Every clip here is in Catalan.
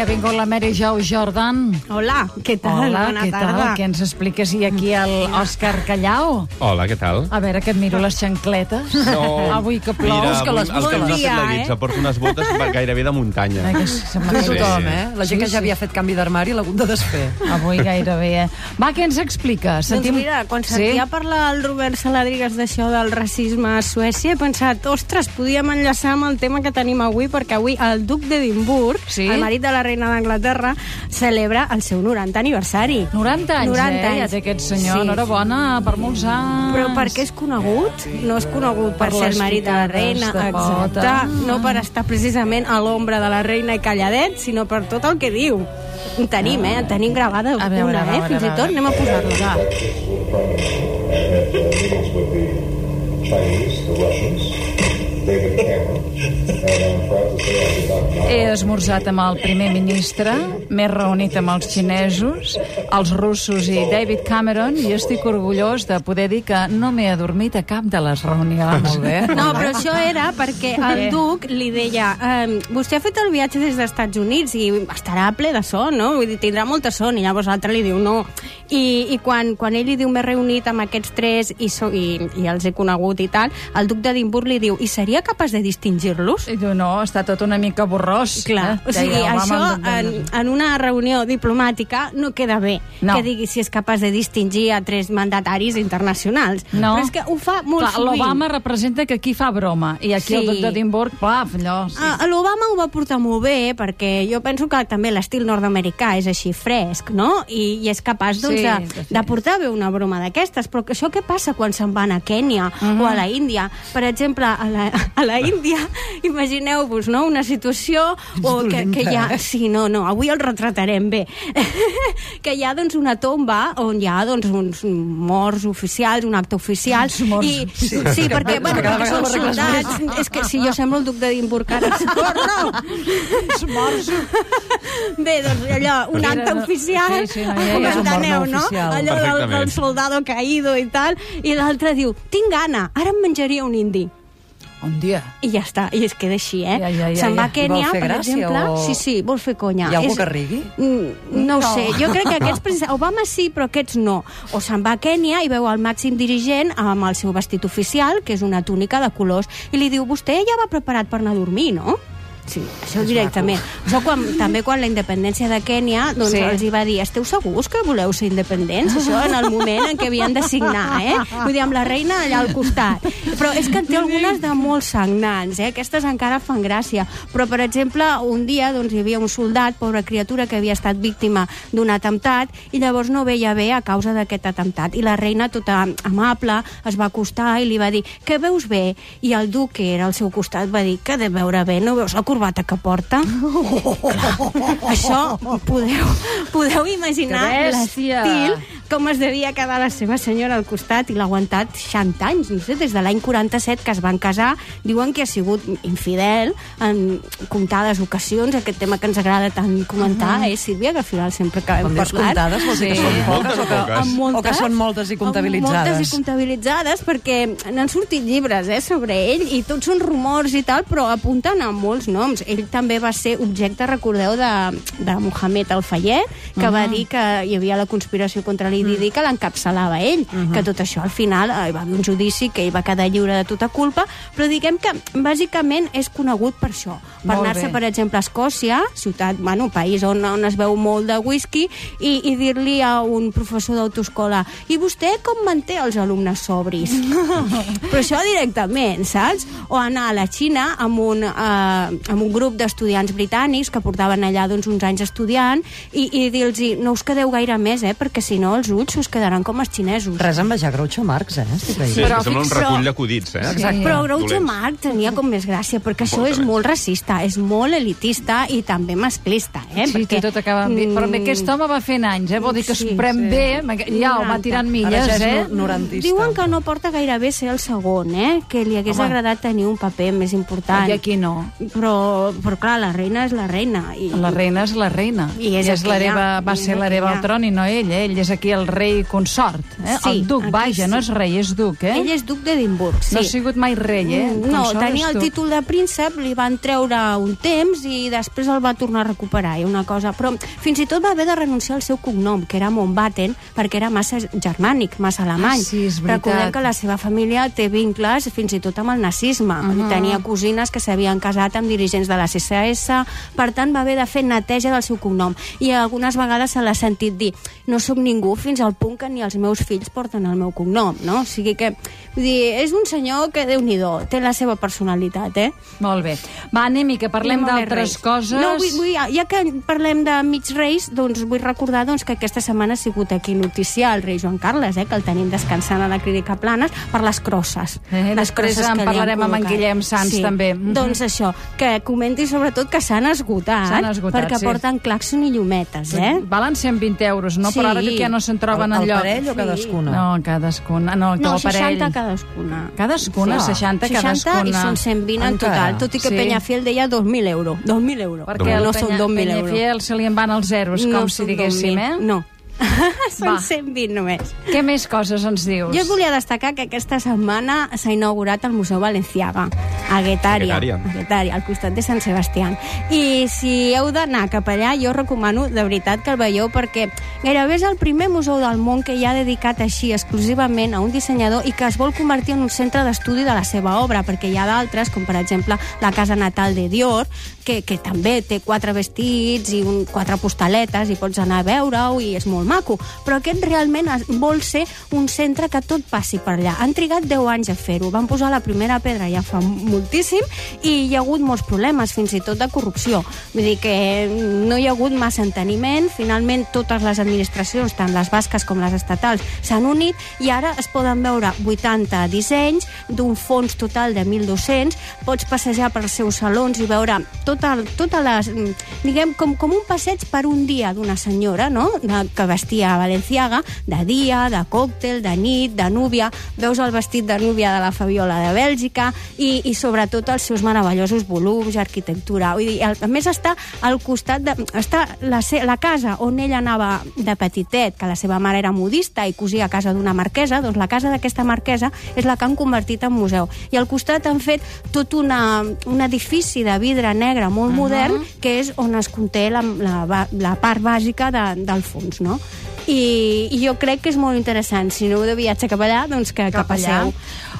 ha vingut la Mary Jo Jordan. Hola, què tal? Hola, Bona què tarda. tal? Què ens expliques? I aquí el Òscar Callao. Hola, què tal? A veure, que et miro les xancletes. Avui que plou. Mira, que les el que ha Bon fet la eh? guitza, porta unes botes gairebé de muntanya. Ai, que se m'ha Tu i Sí. tothom, eh? La gent Sí, que ja sí. havia fet canvi d'armari l'ha hagut de desfer. Avui gairebé, eh? Va, què ens expliques? Doncs mira, quan sentia parlar el Robert Saladrigas d'això del racisme a Suècia, he pensat, ostres, podíem enllaçar amb el tema que tenim avui, perquè avui el duc d'Edimburg, Sí? el marit de la reina d'Anglaterra, celebra el seu 90 aniversari. 90 anys, 90 eh? Ja anys. té aquest senyor. Sí. Enhorabona per molts anys. Però per què és conegut? No és conegut per, Per ser el marit de la reina, de pota. exacte. No per estar precisament a l'ombra de la reina i calladet, sinó per tot el que diu. En tenim, eh? En tenim gravada A veure, una, a veure, eh? Fins a i tot veure. anem a posar-la. Va. Chinese, the Russians, He esmorzat amb el primer ministre, m'he reunit amb els xinesos, els russos i David Cameron, i estic orgullós de poder dir que no m'he adormit a cap de les reunions. Molt bé. No, però això era perquè el Eh. duc li deia ehm, vostè ha fet el viatge des dels Estats Units i estarà ple de son, no? Vull dir, tindrà molta son, i llavors l'altre li diu no. I, i quan, quan ell li diu m'he reunit amb aquests tres i, so, i, i els he conegut i tal, el duc d'Edimburg li diu i seria capaç de distingir-los? No, està tot una mica borrós. Clar, eh? o sigui, Deia, això en, en una reunió diplomàtica no queda bé, No. que digui si és capaç de distingir a tres mandataris internacionals. No. Però és que ho fa molt Clar, sovint. L'Obama representa que aquí fa broma, i aquí el Sí. duc d'Edimburg, plaf, allò... Sí. Ah, L'Obama ho va portar molt bé perquè jo penso que també l'estil nord-americà és així fresc, no? I, i és capaç doncs, Sí, de, de portar bé una broma d'aquestes. Però això què passa quan se'n van a Kènia Mhm. o a la Índia? Per exemple, a la, a la Índia, imagineu-vos no? una situació o que, que hi ha... Sí, no, no, avui el retratarem bé. que hi ha doncs, una tomba on hi ha doncs, uns morts oficials, un acte oficial. Uns morts I, sí, oficials. sí, perquè, bueno, perquè són soldats. És que si jo semblo el duc d'Edimburg ara. Socorro! morts. Bé, doncs allò, un acte oficial, sí, sí, no, ja, ja. enteneu, no no? oficial. Allò del, del soldado caído i tal, i l'altre diu, tinc gana, ara em menjaria un indi. Un dia. I ja està, i es queda així, eh? Ja, ja, ja, Se'n va a Kènia, per gràcia exemple. o- Sí, sí, vol fer conya. Hi ha algú És- que rigui? Mm, no, No. sé, jo crec que aquests precisament, Obama sí, però aquests no. O se'n va a Kènia i veu el màxim dirigent amb el seu vestit oficial, que és una túnica de colors, i li diu, vostè ja va preparat per anar a dormir, no? Sí, això directament. Això quan, també quan la independència de Kènia doncs Sí. els hi va dir, esteu segurs que voleu ser independents? Això en el moment en què havien de signar, eh? Vull dir, amb la reina allà al costat. Però és que en té algunes de molt sagnants, eh? Aquestes encara fan gràcia. Però, per exemple, un dia doncs, hi havia un soldat, pobra criatura, que havia estat víctima d'un atemptat i llavors no veia bé a causa d'aquest atemptat. I la reina, tota amable, es va acostar i li va dir, que veus bé? I el duc, que era al seu costat, va dir, que de veure bé, no veus la corbata que porta? Clar, això podeu, podeu imaginar Que l'estil com es devia quedar la seva senyora al costat i l'ha aguantat 60 anys, no sé, des de l'any 47 que es van casar, diuen que ha sigut infidel en comptades ocasions, aquest tema que ens agrada tant comentar, eh, Sílvia, que al final sempre acabem Quan parlant. comptades, vols dir que Sí. són poques Moltes o o que... poques? Amb moltes, O que són moltes i comptabilitzades. Moltes i comptabilitzades, perquè n'han sortit llibres eh, sobre ell, i tots són rumors i tal, però apunten a molts noms. Ell també va ser objecte, recordeu, de, de Mohamed Al-Fayed, que uh -huh. va dir que hi havia la conspiració contra l'IDD, que l'encapçalava ell, uh -huh. que tot això al final eh, hi va haver un judici que ell va quedar lliure de tota culpa, però diguem que bàsicament és conegut per això, per anar-se, per exemple, a Escòcia, ciutat, bueno, país on, on es veu molt de whisky, i, i dir-li a un professor d'autoescola i vostè com manté els alumnes sobris? Però això directament, saps? O anar a la Xina amb un, eh, amb un grup d'estudiants britànics que portaven allà doncs, uns anys estudiant i, i dir-los no us quedeu gaire més, eh, perquè si no els ulls us quedaran com els xinesos. Res a envejar Groucho Marx, eh? Sí, Però sembla un recull d'acudits, eh? Exacte. Però Groucho Dolents. Marx tenia com més gràcia, perquè això és Molt racista, és molt elitista i també masclista, eh? Sí, perquè, tot acaba amb... Mm, però bé, aquest home va fent anys, eh? Vol dir que Sí, es pren sí. bé, ja ho va 90. tirant milles, ja eh? no- norantista. Diuen que no porta gaire bé ser el segon, eh? Que li hagués Home. agradat tenir un paper més important. I aquí no. Però Però, però clar, la reina és la reina. I, La reina és la reina. I és és l'hereva, va i ser l'hereva al tron i no ell, eh? ell és aquí el rei consort. Eh? Sí, el duc, vaja, sí. no és rei, és duc, eh? Ell és duc d'Edimburg, sí. No ha sigut mai rei, eh? Mm, No, Consort tenia el títol de príncep, li van treure un temps i després el va tornar a recuperar, i una cosa. Però fins i tot va haver de renunciar al seu cognom, que era Mountbatten, perquè era massa germànic, massa alemany. Ah, sí, és veritat. Recordem que la seva família té vincles fins i tot amb el nazisme. Uh -huh. Tenia cosines que s'havien casat amb dirigents de la CSS, per tant va haver de fer neteja del seu cognom. I algunes vegades se l'ha sentit dir no sóc ningú fins al punt que ni els meus fills porten el meu cognom, no? O sigui que, vull dir, és un senyor que, déu nhi té la seva personalitat, eh? Molt bé. Va, anem i que parlem d'altres coses. No, vull, vull, ja que parlem de mig reis, doncs vull recordar doncs, que aquesta setmana ha sigut aquí notícia el rei Joan Carles, eh, que el tenim descansant a la clínica Planes per les crosses. Eh, les després crosses en parlarem amb en. Guillem Sans, sí. també. Mhm. Doncs això, que comenti sobretot que s'han esgotat, S'han esgotat, perquè sí. porten claxon i llumetes, eh? Valen 120 euros, no? Sí. Però ara que ja no se'n troben el, el enlloc. parell o cadascuna? No, cadascuna. No, No, el parell... 60 cadascuna. Cadascuna, Sí. 60 60 cadascuna. i són 120 en Encara. total, tot i que Sí. Peñafiel deia 2.000 euros. 2.000 euros. Perquè el no són 2.000 euros. Penyafiel se li en van els zeros, com si diguéssim, 2.000. eh? No. són Va. 120 només. Què més coses ens dius? Jo volia destacar que aquesta setmana s'ha inaugurat el Museu Valenciaga, a Guetària, A Guetària. a Guetària, al costat de Sant Sebastià. I si heu d'anar cap allà, jo recomano de veritat que el veieu perquè gairebé és el primer museu del món que hi ha dedicat així exclusivament a un dissenyador i que es vol convertir en un centre d'estudi de la seva obra, perquè hi ha d'altres, com per exemple la casa natal de Dior, que, que també té quatre vestits i un, quatre postaletes i pots anar a veure-ho i és molt maco. Però aquest realment vol ser un centre que tot passi per allà. Han trigat 10 anys a fer-ho. Van posar la primera pedra ja fa moltíssim i hi ha hagut molts problemes, fins i tot de corrupció. Vull dir que no hi ha hagut massa enteniment. Finalment, totes les administracions, tant les basques com les estatals, s'han unit i ara es poden veure 80 dissenys d'un fons total de 1.200. Pots passejar pels seus salons i veure tota, tota les... mm, Diguem, com, com un passeig per un dia d'una senyora, no?, que vestia a Valenciaga, de dia, de còctel, de nit, de núvia. Veus el vestit de núvia de la Fabiola de Bèlgica i, i sobretot els seus meravellosos volums, arquitectura. Vull dir, el- a més està al costat de... Està la, la casa on ella anava de petitet, que la seva mare era modista i cosia a casa d'una marquesa, doncs la casa d'aquesta marquesa és la que han convertit en museu. I al costat han fet tot una, un edifici de vidre negre molt uh -huh. modern, que és on es conté la, la, la part bàsica de, del fons, no? I, I jo crec que és molt interessant. Si no heu de viatge cap allà, doncs que, que Cap allà. passeu.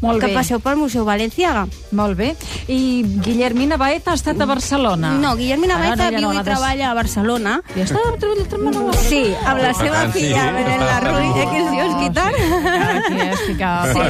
Molt que bé. passeu pel Museu Valenciaga. Molt bé. I Guillermina Baeta ha estat a Barcelona. No, Guillermina Ara Baeta ja no viu i ha de- treballa a Barcelona. I està a treballar a Sí, amb la seva filla, sí. Belén Larruy, eh, que es diu Esquitar. Aquí és ficar sí.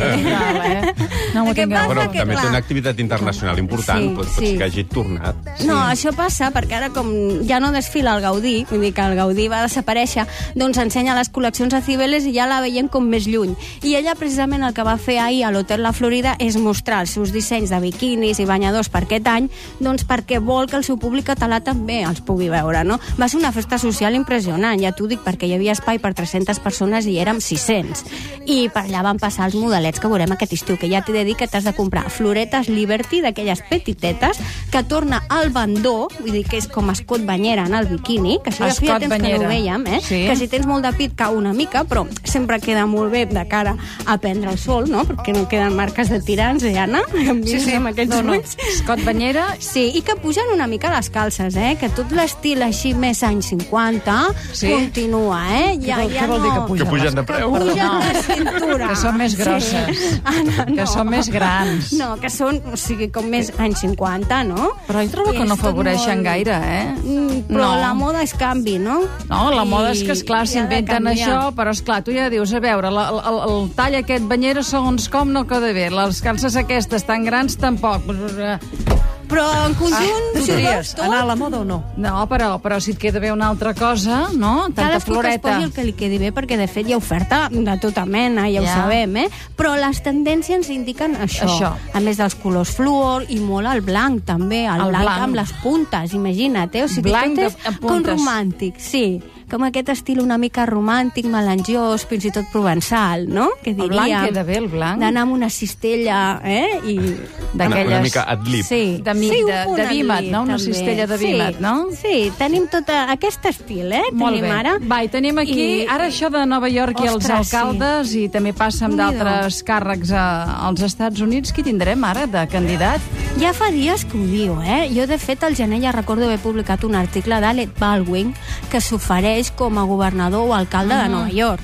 No tingueu. passa? Però que, també té clar- una activitat internacional important, Sí, pot, pot sí. ser que hagi tornat. No, això passa perquè ara com ja no desfila el Gaudí, vull dir que el Gaudí va desaparèixer, doncs ensenya les col·leccions a Cibeles i ja la veiem com més lluny. I ella precisament el que va fer ahir a l'Hotel La Florida és mostrar els seus dissenys de biquinis i banyadors per aquest any, doncs perquè vol que el seu públic català també els pugui veure, no? Va ser una festa social impressionant, ja t'ho dic, perquè hi havia espai per 300 persones i érem 600. I per allà van passar els modelets que veurem aquest estiu, que ja t'he de dir que t'has de comprar floretes Liberty, d'aquelles petitetes, que torna al bandó, vull dir que és com escot banyera en el biquini, que això ja feia Escot temps que no banyera. ho vèiem, eh? Sí. Que si tens molt de pit cau una mica, però sempre queda molt bé de cara a prendre el sol, no? Perquè no queden marques de tirants, eh, Anna? Sí, sí. Amb aquells No, no. ulls. Scott Banyera Sí, i que pugen una mica les calces, eh? Que tot l'estil així més anys 50 Sí? continua, eh? Què vol- què vol dir que pugen Que pugen de que preu. pugen no. de cintura. Que són més grosses. Sí. Ah, no, Que són més grans. No, que són, o sigui, com més anys 50, no? Però jo trobo I que no és afavoreixen molt- gaire, eh? Mm, però No. la moda és canvi, no? No, la I- moda és que, esclar, s'inventen això, però, esclar, tu ja dius, a veure, la, el, el tall aquest banyera, segons com, no queda bé. Les calces aquestes tan grans, tampoc. Però en conjunt, tries veus tot, anar a la moda o no? No, però, però si et queda bé una altra cosa, no? Tanta Cadascú que es floreta. posi el que li quedi bé, perquè de fet hi ha oferta de tota mena, ja, Ja. ho sabem, eh? Però les tendències ens indiquen això. Això. A més dels colors fluor i molt el blanc, també. El, El blanc, blanc. amb les puntes, imagina't, eh? O sigui, Blanc tot és de- com romàntic, sí. Com aquest estil una mica romàntic, melangiós, fins i tot provençal, no? Que El diríem... blanc queda bé, el blanc. D'anar amb una cistella, eh? I... Una, una D'aquelles... mica adlib. Sí, De mi- sí, un de- punt de vímet, no? Una també. cistella de Sí, vímet, no? Sí, tenim tot aquest estil, eh? Molt tenim bé. ara. Va, i tenim aquí, I- ara això de Nova York i els Ostres, sí. alcaldes, i també passa amb d'altres càrrecs a, als Estats Units. Qui tindrem ara de candidat? Ja fa dies que ho diu, eh? Jo, de fet, al gener ja recordo haver publicat un article d'Alec Baldwin que s'ofereix com a governador o alcalde Ah. de Nova York.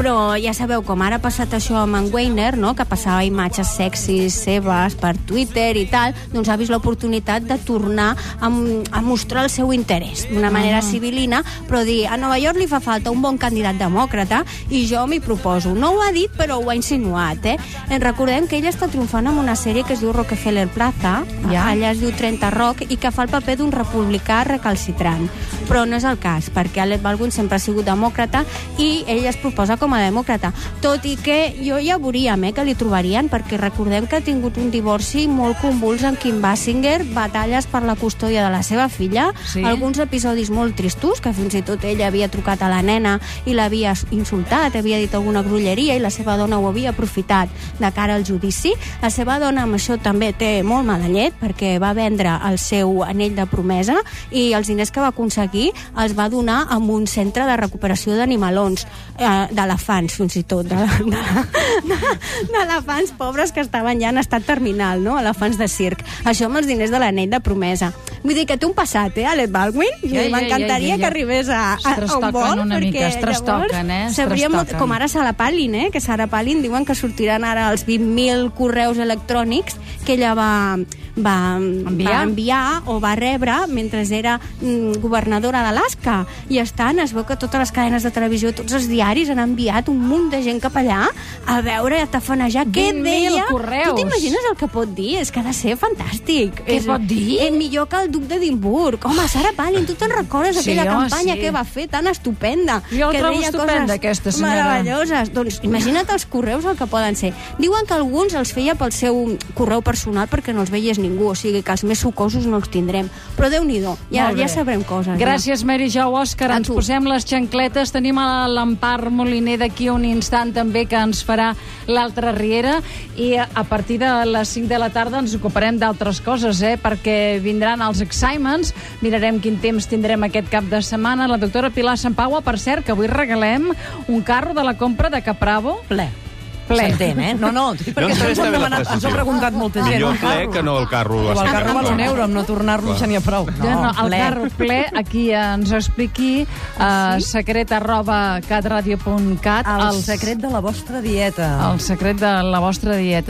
Però ja sabeu, com ara ha passat això amb en Weiner, no? que passava imatges sexis seves per Twitter i tal, doncs ha vist l'oportunitat de tornar a, a mostrar el seu interès d'una manera civilina, però dir, a Nova York li fa falta un bon candidat demòcrata i jo m'hi proposo. No ho ha dit, però ho ha insinuat. Eh? En recordem que ell està triomfant amb una sèrie que es diu Rockefeller Plaza, Ja. allà es diu 30 Rock, i que fa el paper d'un republicà recalcitrant. Però no és el cas, perquè Alec Baldwin sempre ha sigut demòcrata i ell es proposa com a demòcrata. Tot i que jo ja veuríem eh, que li trobarien, perquè recordem que ha tingut un divorci molt convuls amb Kim Basinger, batalles per la custòdia de la seva filla, Sí. alguns episodis molt tristos, que fins i tot ella havia trucat a la nena i l'havia insultat, havia dit alguna grulleria i la seva dona ho havia aprofitat de cara al judici. La seva dona amb això també té molt mala llet perquè va vendre el seu anell de promesa i els diners que va aconseguir els va donar a un centre de recuperació d'animalons, eh, d'elefants fins i tot, de- de- d'elefants pobres que estaven ja en estat terminal, no? elefants de circ. Això amb els diners de l'anell de promesa. Vull dir que té un passat, eh, Alec Baldwin? Ja, ja, M'encantaria ja, ja, ja. que arribés a, a, a vol, una mica, perquè es trastoquen, llavors eh, es sabríem molt- com ara Sara Palin, eh? que Sara Palin diuen que sortiran ara els 20.000 correus electrònics que ella va, va, Enviar? va enviar o va rebre mentre era mm, governadora d'Alaska. I estan, es veu que totes les cadenes de televisió, tots els diaris han enviat un munt de gent cap allà a veure i a tafanejar què 20.000 deia. correus. Tu t'imagines el que pot dir? És que ha de ser fantàstic. Què és, pot dir? És millor que el duc d'Edimburg. Home, Sara Palin, tu te'n recordes Sí, aquella home, campanya sí. que va fer tan estupenda? Jo que trobo estupenda, aquesta senyora. Meravelloses. Doncs imagina't els correus el que poden ser. Diuen que alguns els feia pel seu correu personal perquè no els veiés ningú, o sigui que els més sucosos no els tindrem. Però Déu-n'hi-do, ja, Molt bé. ja sabrem coses. Gràcies, Mary Jo. Òscar, ens tu. posem les xancletes. Tenim a l'Empar Moliner d'aquí un instant també que ens farà l'altra riera i a a partir de les 5 de la tarda ens ocuparem d'altres coses, eh? perquè vindran els examens, mirarem quin temps tindrem aquest cap de setmana. La doctora Pilar Sampaua, per cert, que avui regalem un carro de la compra de Capravo. Ple. Ple. S'entén, eh? No, no, perquè No, ens, ho demanat, ens ho ha preguntat molta gent. Millor el ple carro. que no el carro. O el carro val un euro, amb no tornar-lo ja n'hi ha prou. No, no, el ple. carro ple, aquí ens expliqui uh, secret arroba catradio.cat El secret de la vostra dieta. el secret de la vostra dieta.